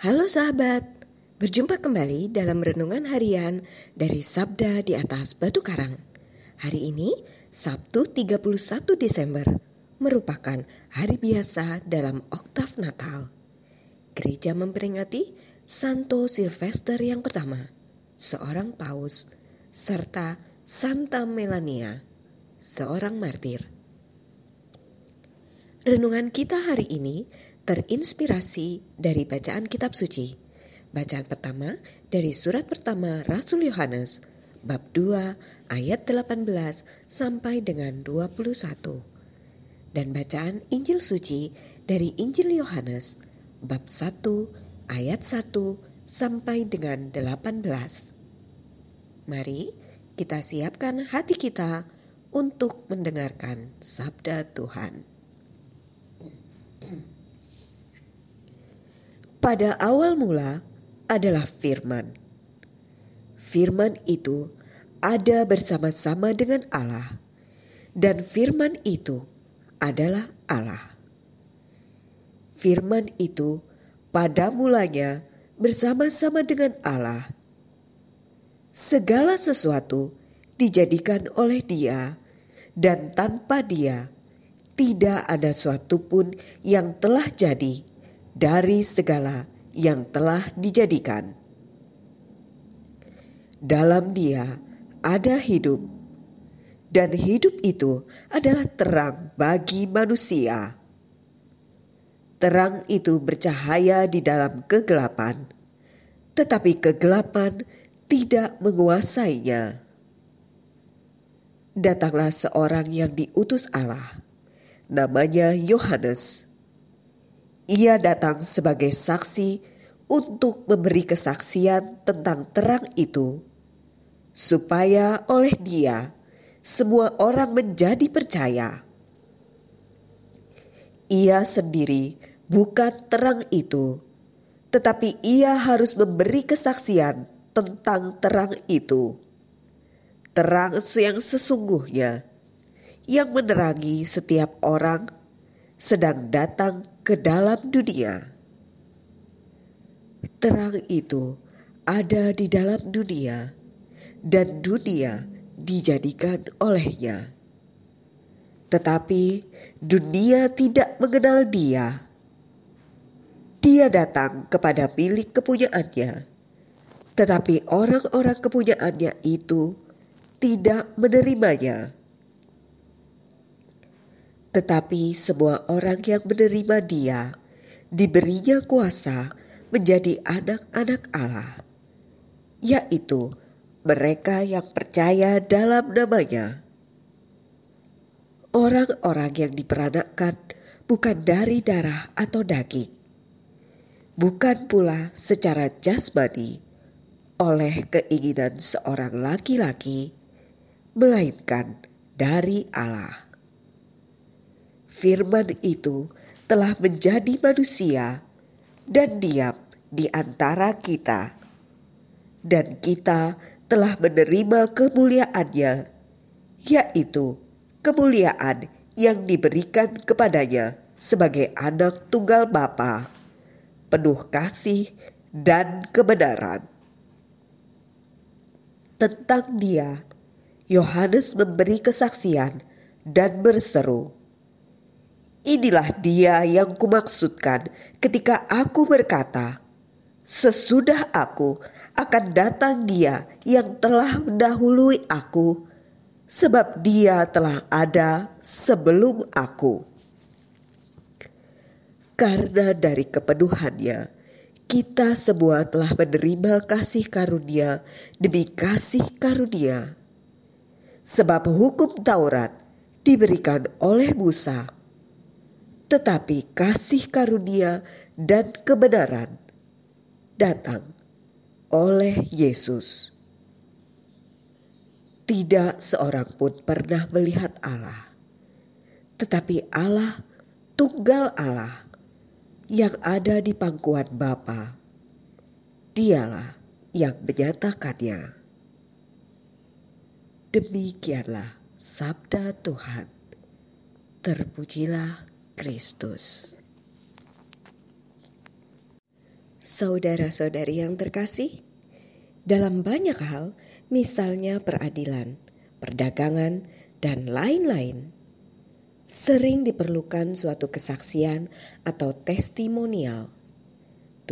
Halo sahabat, berjumpa kembali dalam renungan harian dari Sabda di atas Batu Karang. Hari ini, Sabtu 31 Desember, merupakan hari biasa dalam oktav Natal. Gereja memperingati Santo Sylvester yang pertama, seorang paus, serta Santa Melania, seorang martir. Renungan kita hari ini terinspirasi dari bacaan kitab suci. Bacaan pertama dari surat pertama Rasul Yohanes bab 2 ayat 18 sampai dengan 21. Dan bacaan Injil suci dari Injil Yohanes bab 1 ayat 1 sampai dengan 18. Mari kita siapkan hati kita untuk mendengarkan sabda Tuhan. Pada awal mula adalah firman. Firman itu ada bersama-sama dengan Allah, dan firman itu adalah Allah. Firman itu pada mulanya bersama-sama dengan Allah. Segala sesuatu dijadikan oleh Dia, dan tanpa Dia tidak ada suatu pun yang telah jadi dari segala yang telah dijadikan. Dalam Dia ada hidup, dan hidup itu adalah terang bagi manusia. Terang itu bercahaya di dalam kegelapan, tetapi kegelapan tidak menguasainya. Datanglah seorang yang diutus Allah, namanya Yohanes ia datang sebagai saksi untuk memberi kesaksian tentang terang itu, supaya oleh Dia semua orang menjadi percaya. Ia sendiri bukan terang itu, tetapi ia harus memberi kesaksian tentang terang itu. Terang yang sesungguhnya yang menerangi setiap orang sedang datang ke dalam dunia. Terang itu ada di dalam dunia, dan dunia dijadikan olehnya. Tetapi dunia tidak mengenal Dia. Dia datang kepada milik kepunyaannya, tetapi orang-orang kepunyaannya itu tidak menerimanya. Tetapi semua orang yang menerima dia diberinya kuasa menjadi anak-anak Allah, yaitu mereka yang percaya dalam namanya. Orang-orang yang diperanakkan bukan dari darah atau daging, bukan pula secara jasmani oleh keinginan seorang laki-laki, melainkan dari Allah firman itu telah menjadi manusia dan diam di antara kita. Dan kita telah menerima kemuliaannya, yaitu kemuliaan yang diberikan kepadanya sebagai anak tunggal Bapa, penuh kasih dan kebenaran. Tentang dia, Yohanes memberi kesaksian dan berseru, Inilah dia yang kumaksudkan ketika aku berkata, sesudah aku akan datang dia yang telah mendahului aku, sebab dia telah ada sebelum aku. Karena dari kepenuhannya, kita semua telah menerima kasih karunia demi kasih karunia. Sebab hukum Taurat diberikan oleh Musa tetapi kasih karunia dan kebenaran datang oleh Yesus. Tidak seorang pun pernah melihat Allah, tetapi Allah, tunggal Allah yang ada di pangkuan Bapa. Dialah yang menyatakannya. Demikianlah sabda Tuhan. Terpujilah Kristus. Saudara-saudari yang terkasih, dalam banyak hal, misalnya peradilan, perdagangan, dan lain-lain, sering diperlukan suatu kesaksian atau testimonial.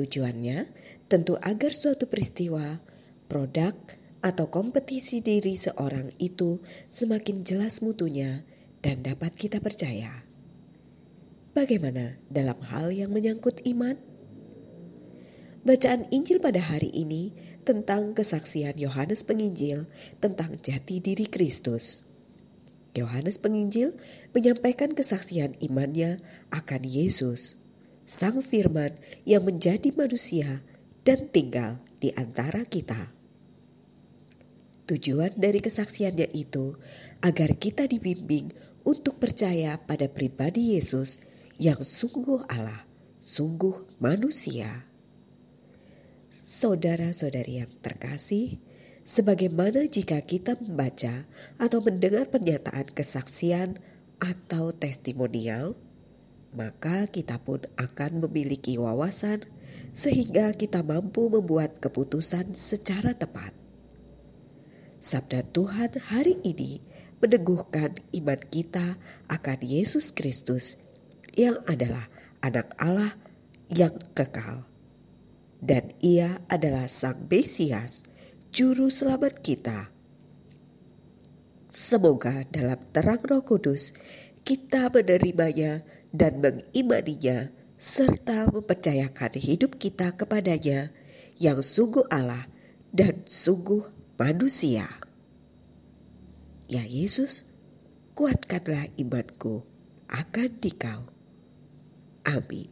Tujuannya tentu agar suatu peristiwa, produk, atau kompetisi diri seorang itu semakin jelas mutunya dan dapat kita percaya. Bagaimana dalam hal yang menyangkut iman? Bacaan Injil pada hari ini tentang kesaksian Yohanes Penginjil tentang jati diri Kristus. Yohanes Penginjil menyampaikan kesaksian imannya akan Yesus, Sang Firman yang menjadi manusia dan tinggal di antara kita. Tujuan dari kesaksiannya itu agar kita dibimbing untuk percaya pada pribadi Yesus yang sungguh Allah, sungguh manusia. Saudara-saudari yang terkasih, sebagaimana jika kita membaca atau mendengar pernyataan kesaksian atau testimonial, maka kita pun akan memiliki wawasan sehingga kita mampu membuat keputusan secara tepat. Sabda Tuhan hari ini meneguhkan iman kita akan Yesus Kristus yang adalah anak Allah yang kekal. Dan ia adalah Sang Mesias, Juru Selamat kita. Semoga dalam terang roh kudus kita menerimanya dan mengimaninya serta mempercayakan hidup kita kepadanya yang sungguh Allah dan sungguh manusia. Ya Yesus, kuatkanlah imanku akan dikau. I'll be